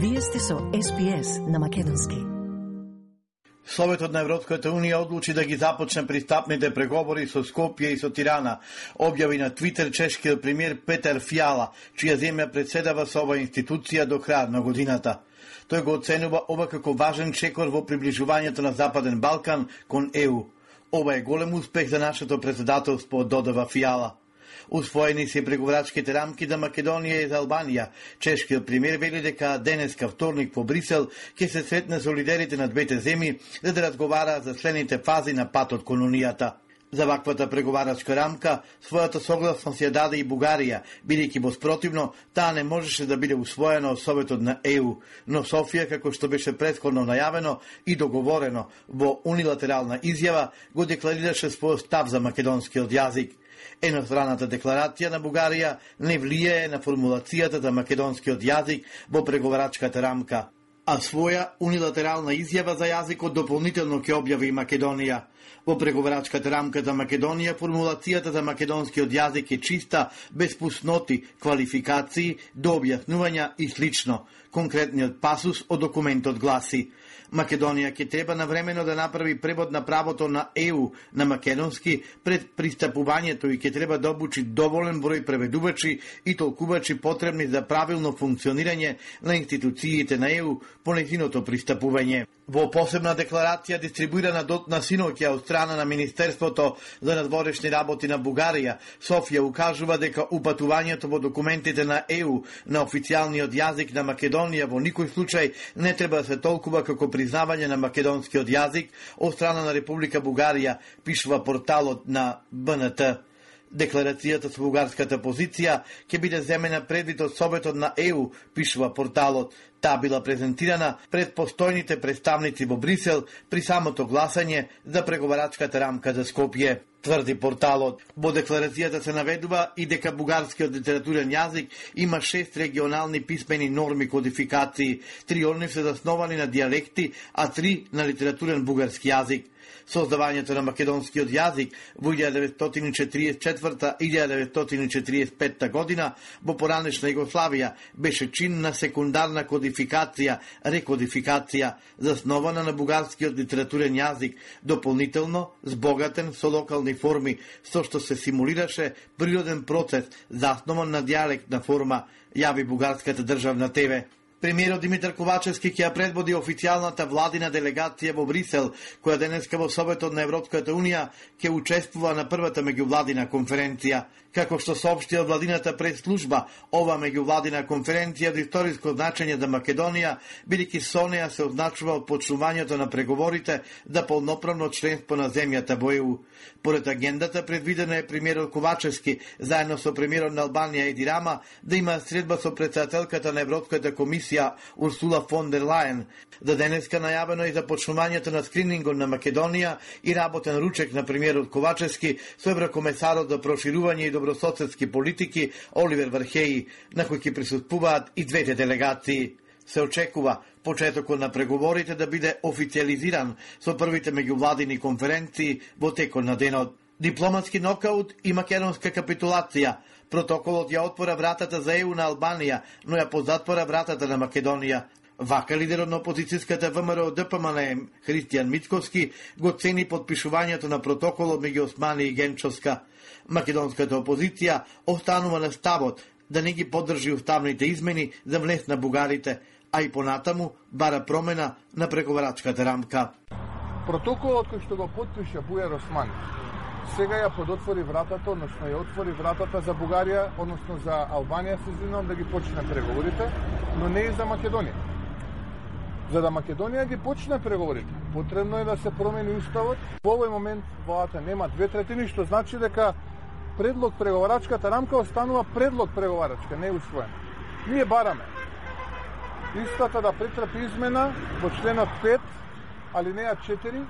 Вие сте со СПС на Македонски. Советот на Европската Унија одлучи да ги започне пристапните преговори со Скопје и со Тирана, објави на Твитер чешкиот премиер Петер Фиала, чија земја председава со оваа институција до крајот на годината. Тој го оценува ова како важен чекор во приближувањето на Западен Балкан кон ЕУ. Ова е голем успех за нашето председателство, додава Фиала. Усвоени се преговорачките рамки за Македонија и за Албанија. Чешкиот премиер вели дека денеска вторник во Брисел ќе се сретне со лидерите на двете земји за да разговара за следните фази на патот кон Унијата. За ваквата преговарачка рамка, својата согласност ја даде и Бугарија, бидејќи во спротивно, таа не можеше да биде усвоена од Советот на ЕУ, но Софија, како што беше предходно најавено и договорено во унилатерална изјава, го декларираше својот став за македонскиот јазик. Еностраната декларација на Бугарија не влијае на формулацијата за македонскиот јазик во преговарачката рамка, а своја унилатерална изјава за јазикот дополнително ќе објави и Македонија. Во преговарачката рамка за Македонија формулацијата за македонскиот јазик е чиста, без пусноти, квалификации, до објаснувања и слично. Конкретниот пасус од документот гласи Македонија ќе треба навремено да направи превод на правото на ЕУ на македонски пред пристапувањето и ќе треба да обучи доволен број преведувачи и толкувачи потребни за правилно функционирање на институциите на ЕУ по незиното пристапување. Во посебна декларација дистрибуирана на синоќа од страна на Министерството за надворешни работи на Бугарија, Софија укажува дека упатувањето во документите на ЕУ на официјалниот јазик на Македонија во никој случај не треба да се толкува како признавање на македонскиот јазик од страна на Република Бугарија, пишува порталот на БНТ. Декларацијата со бугарската позиција ќе биде земена предвид од Советот на ЕУ, пишува порталот. Таа била презентирана пред постојните представници во Брисел при самото гласање за преговарачката рамка за Скопје. Тврди порталот. Во декларацијата се наведува и дека бугарскиот литературен јазик има шест регионални писмени норми кодификации. Три од нив се засновани на диалекти, а три на литературен бугарски јазик. Создавањето на македонскиот јазик во 1944-1945 година во поранешна Југославија беше чин на секундарна кодификација, рекодификација, заснована на бугарскиот литературен јазик, дополнително збогатен со локални форми, со што се симулираше природен процес заснован на диалектна форма, јави бугарската државна ТВ. Премиерот Димитар Ковачевски ќе ја предводи официјалната владина делегација во Брисел, која денеска во Советот на Европската Унија ќе учествува на првата меѓувладина конференција. Како што соопшти владината пресслужба, ова меѓувладина конференција од историско значење за Македонија, бидејќи со неа се означува почнувањето на преговорите за полноправно членство на земјата во ЕУ. Поред агендата предвидена е премиерот Ковачевски заедно со премиерот на Албанија Еди Рама да има средба со председателката на Европската комисија Урсула фон дер Лајен. да денеска најавено и започнувањето на скринингот на Македонија и работен ручек на премиерот Ковачевски со еврокомесарот за проширување и добрососедски политики Оливер Вархеи, на кој ќе присуствуваат и двете делегации се очекува почетокот на преговорите да биде официализиран со првите меѓувладини конференции во текот на денот. Дипломатски нокаут и македонска капитулација. Протоколот ја отвора вратата за ЕУ на Албанија, но ја позатвора вратата на Македонија. Вака лидерот на опозицијската ВМРО ДПМН Христијан Мицковски го цени подпишувањето на протоколот меѓу Османи и Генчовска. Македонската опозиција останува на ставот да не ги поддржи уставните измени за влез на бугарите, а и понатаму бара промена на преговарачката рамка. Протоколот кој што го подпиша Бујар Османи сега ја подотвори вратата, односно ја отвори вратата за Бугарија, односно за Албанија, се извинувам да ги почне преговорите, но не и за Македонија. За да Македонија ги почне преговорите, потребно е да се промени уставот. Во овој момент владата нема две третини, што значи дека предлог преговарачката рамка останува предлог преговарачка, не е усвоена. Ние бараме истата да претрпи измена во членот 5, алинеја 4,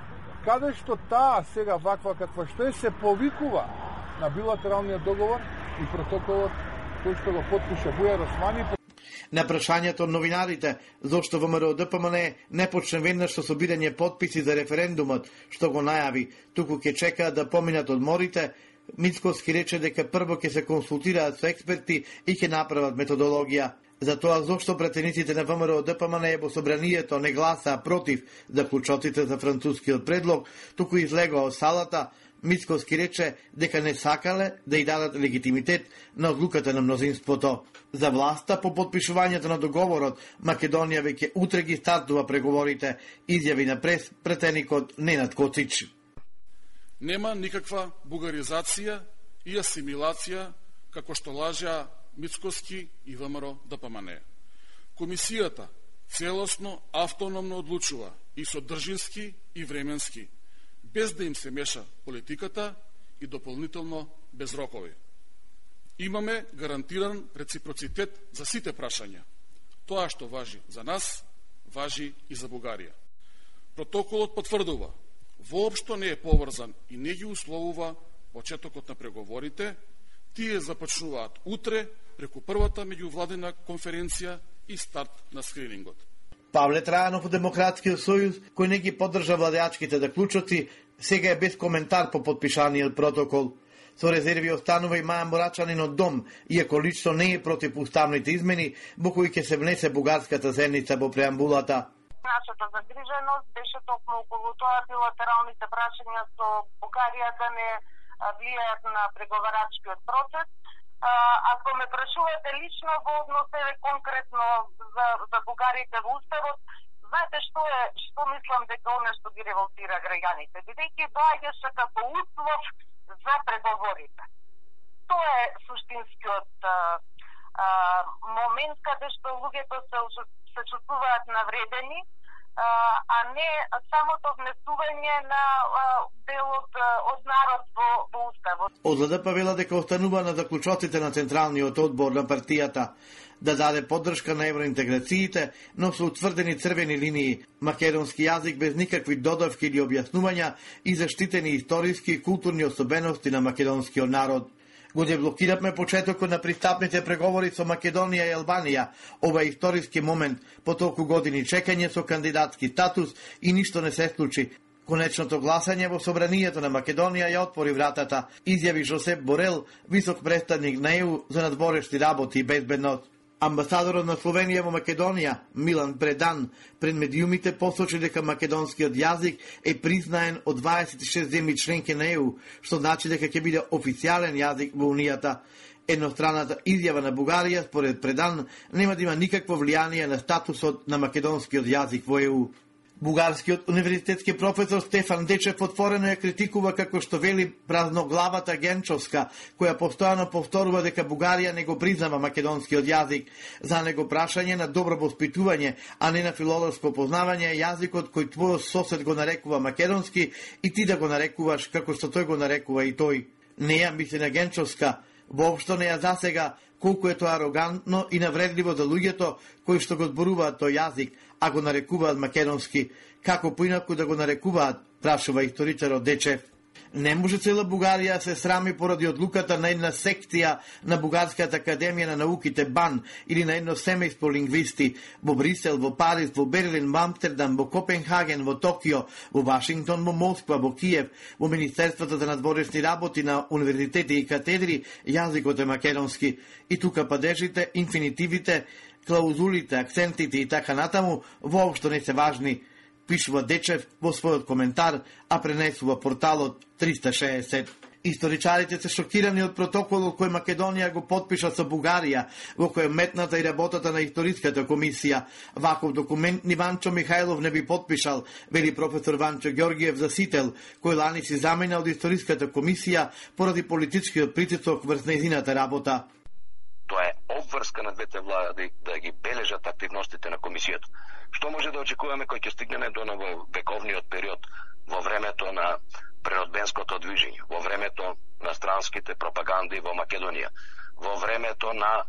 каде што таа сега ваква каква што е се повикува на билатералниот договор и протоколот кој што го потпиша Бујар Османи На прашањето од новинарите зошто ВМРО ДПМН не почне веднаш со собирање подписи за референдумот што го најави, туку ќе чекаат да поминат од морите, Мицковски рече дека прво ќе се консултираат со експерти и ќе направат методологија за тоа зошто претениците на ВМРО ДПМН во собранието не гласаа против да заклучоците за францускиот предлог, туку излегоа од салата, Мицковски рече дека не сакале да ја дадат легитимитет на одлуката на мнозинството. За власта по подпишувањето на договорот, Македонија веќе утре ги стартува преговорите, изјави на прес претеникот Ненад Коцич. Нема никаква бугаризација и асимилација како што лажа Мицкоски и ВМРО да ДПМН. Комисијата целосно автономно одлучува и содржински и временски без да им се меша политиката и дополнително без рокови. Имаме гарантиран реципроцитет за сите прашања. Тоа што важи за нас, важи и за Бугарија. Протоколот потврдува, воопшто не е поврзан и не ги условува почетокот на преговорите, тие започнуваат утре преку првата меѓувладена конференција и старт на скринингот. Павле Трајанов од Демократскиот сојуз, кој не ги поддржа владеачките да клучоци, сега е без коментар по подпишаниот протокол. Со резерви останува и Маја Морачанин од дом, иако лично не е против уставните измени, во кои ќе се внесе бугарската земница во преамбулата. Нашата загриженост беше токму околу тоа билатералните прашања со Бугарија да не влијаат на преговарачкиот процес, А, ако ме прашувате лично во однос еве конкретно за, за бугарите во Уставот, знаете што е, што мислам дека оно што ги револтира граѓаните, бидејќи доаѓаше како услов за преговорите. Тоа е суштинскиот а, а, момент каде што луѓето се, се чувствуваат навредени, а не самото внесување на дел од, од народ во, во Уставот. Од ЛДП вела дека останува на заклучоците на Централниот одбор на партијата да даде поддршка на евроинтеграциите, но со утврдени црвени линии, македонски јазик без никакви додавки или објаснувања и заштитени историски и културни особености на македонскиот народ го деблокиравме почетокот на пристапните преговори со Македонија и Албанија, ова историски момент по толку години чекање со кандидатски статус и ништо не се случи. Конечното гласање во собранието на Македонија ја отвори вратата, изјави Жосеп Борел, висок представник на ЕУ за надворешни работи и безбедност. Амбасадорот на Словенија во Македонија, Милан Предан, пред медиумите посочи дека македонскиот јазик е признаен од 26 земји членки на ЕУ, што значи дека ќе биде официјален јазик во Унијата. Едностраната изјава на Бугарија, според Предан, нема да има никакво влијание на статусот на македонскиот јазик во ЕУ. Бугарскиот универзитетски професор Стефан Дечев отворено ја критикува како што вели празноглавата Генчовска, која постојано повторува дека Бугарија не го признава македонскиот јазик. За него прашање на добро воспитување, а не на филолошко познавање јазикот кој твојот сосед го нарекува македонски и ти да го нарекуваш како што тој го нарекува и тој. Неја мисли на Генчовска, воопшто не ја засега колку е тоа арогантно и навредливо за луѓето кои што го зборуваат тој јазик, а го нарекуваат македонски, како поинаку да го нарекуваат, прашува историчарот Дечев. Не може цела Бугарија се срами поради одлуката на една сектија на Бугарската академија на науките БАН или на едно семејство лингвисти во Брисел, во Париз, во Берлин, во Амстердам, во Копенхаген, во Токио, во Вашингтон, во Москва, во Киев, во Министерството за надворешни работи на универзитети и катедри, јазикот е македонски. И тука падежите, инфинитивите, клаузулите, акцентите и така натаму воопшто не се важни, пишува Дечев во својот коментар, а пренесува порталот 360. Историчарите се шокирани од протоколот кој Македонија го подпиша со Бугарија, во кој е метната и работата на историската комисија. Ваков документ ни Ванчо Михајлов не би подпишал, вели професор Ванчо Георгиев за Сител, кој лани си замена од историската комисија поради политичкиот притисок врз нејзината работа обврска на двете влади да ги бележат активностите на комисијата. Што може да очекуваме кој ќе стигнеме до вековниот период во времето на преродбенското движење, во времето на странските пропаганди во Македонија, во времето на е,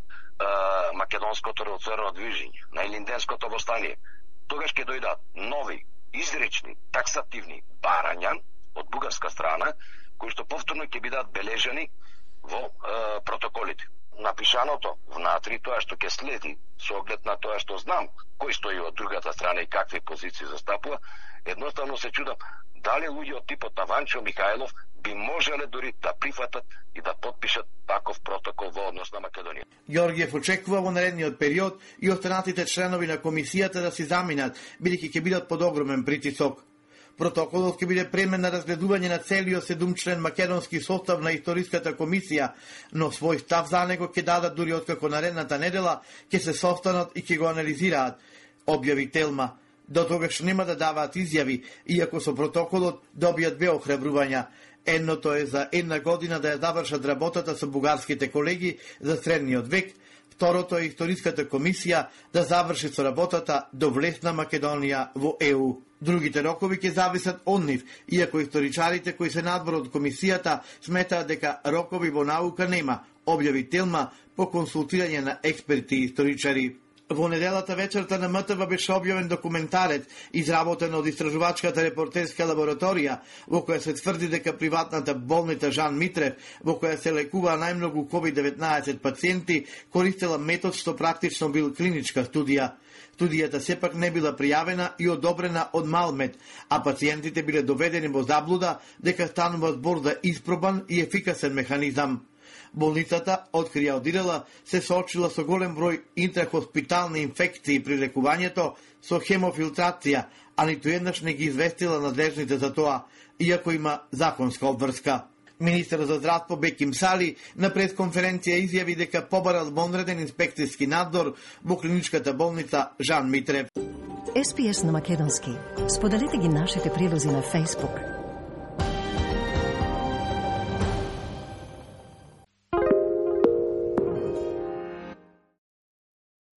македонското револуционно движење, на Илинденското востание. Тогаш ќе дојдат нови, изречни, таксативни барања од бугарска страна, кои што повторно ќе бидат бележани во е, протоколите напишаното внатри тоа што ќе следи со оглед на тоа што знам кој стои од другата страна и какви позиции застапува, едноставно се чудам дали луѓе од типот на Ванчо Михајлов би можеле дури да прифатат и да подпишат таков протокол во однос на Македонија. Георгиев очекува во наредниот период и останатите членови на комисијата да се заминат, бидејќи ќе бидат под огромен притисок. Протоколот ќе биде премен на разгледување на целиот седумчлен македонски состав на историската комисија, но свој став за него ќе дадат дури откако наредната недела ќе се состанат и ќе го анализираат, објави Телма. До тогаш нема да даваат изјави, иако со протоколот добијат две охрабрувања. Едното е за една година да ја завршат работата со бугарските колеги за средниот век, второто е историската комисија да заврши со работата до влесна Македонија во ЕУ. Другите рокови ќе зависат од нив, иако историчарите кои се надвор од комисијата сметаат дека рокови во наука нема, објави Телма по консултирање на експерти и историчари. Во неделата вечерта на МТВ беше објавен документарет изработен од истражувачката репортерска лабораторија во која се тврди дека приватната болница Жан Митрев во која се лекува најмногу COVID-19 пациенти користела метод што практично бил клиничка студија. Студијата сепак не била пријавена и одобрена од Малмет, а пациентите биле доведени во заблуда дека станува збор за испробан и ефикасен механизам. Болницата, открија одирела, се соочила со голем број интрахоспитални инфекции при лекувањето со хемофилтрација, а ниту еднаш не ги известила надлежните за тоа, иако има законска обврска. Министер за здравство Беким Сали на пресконференција изјави дека побарал вонреден инспекцијски надзор во клиничката болница Жан Митрев. СПС на Македонски. Споделете ги нашите прилози на Facebook,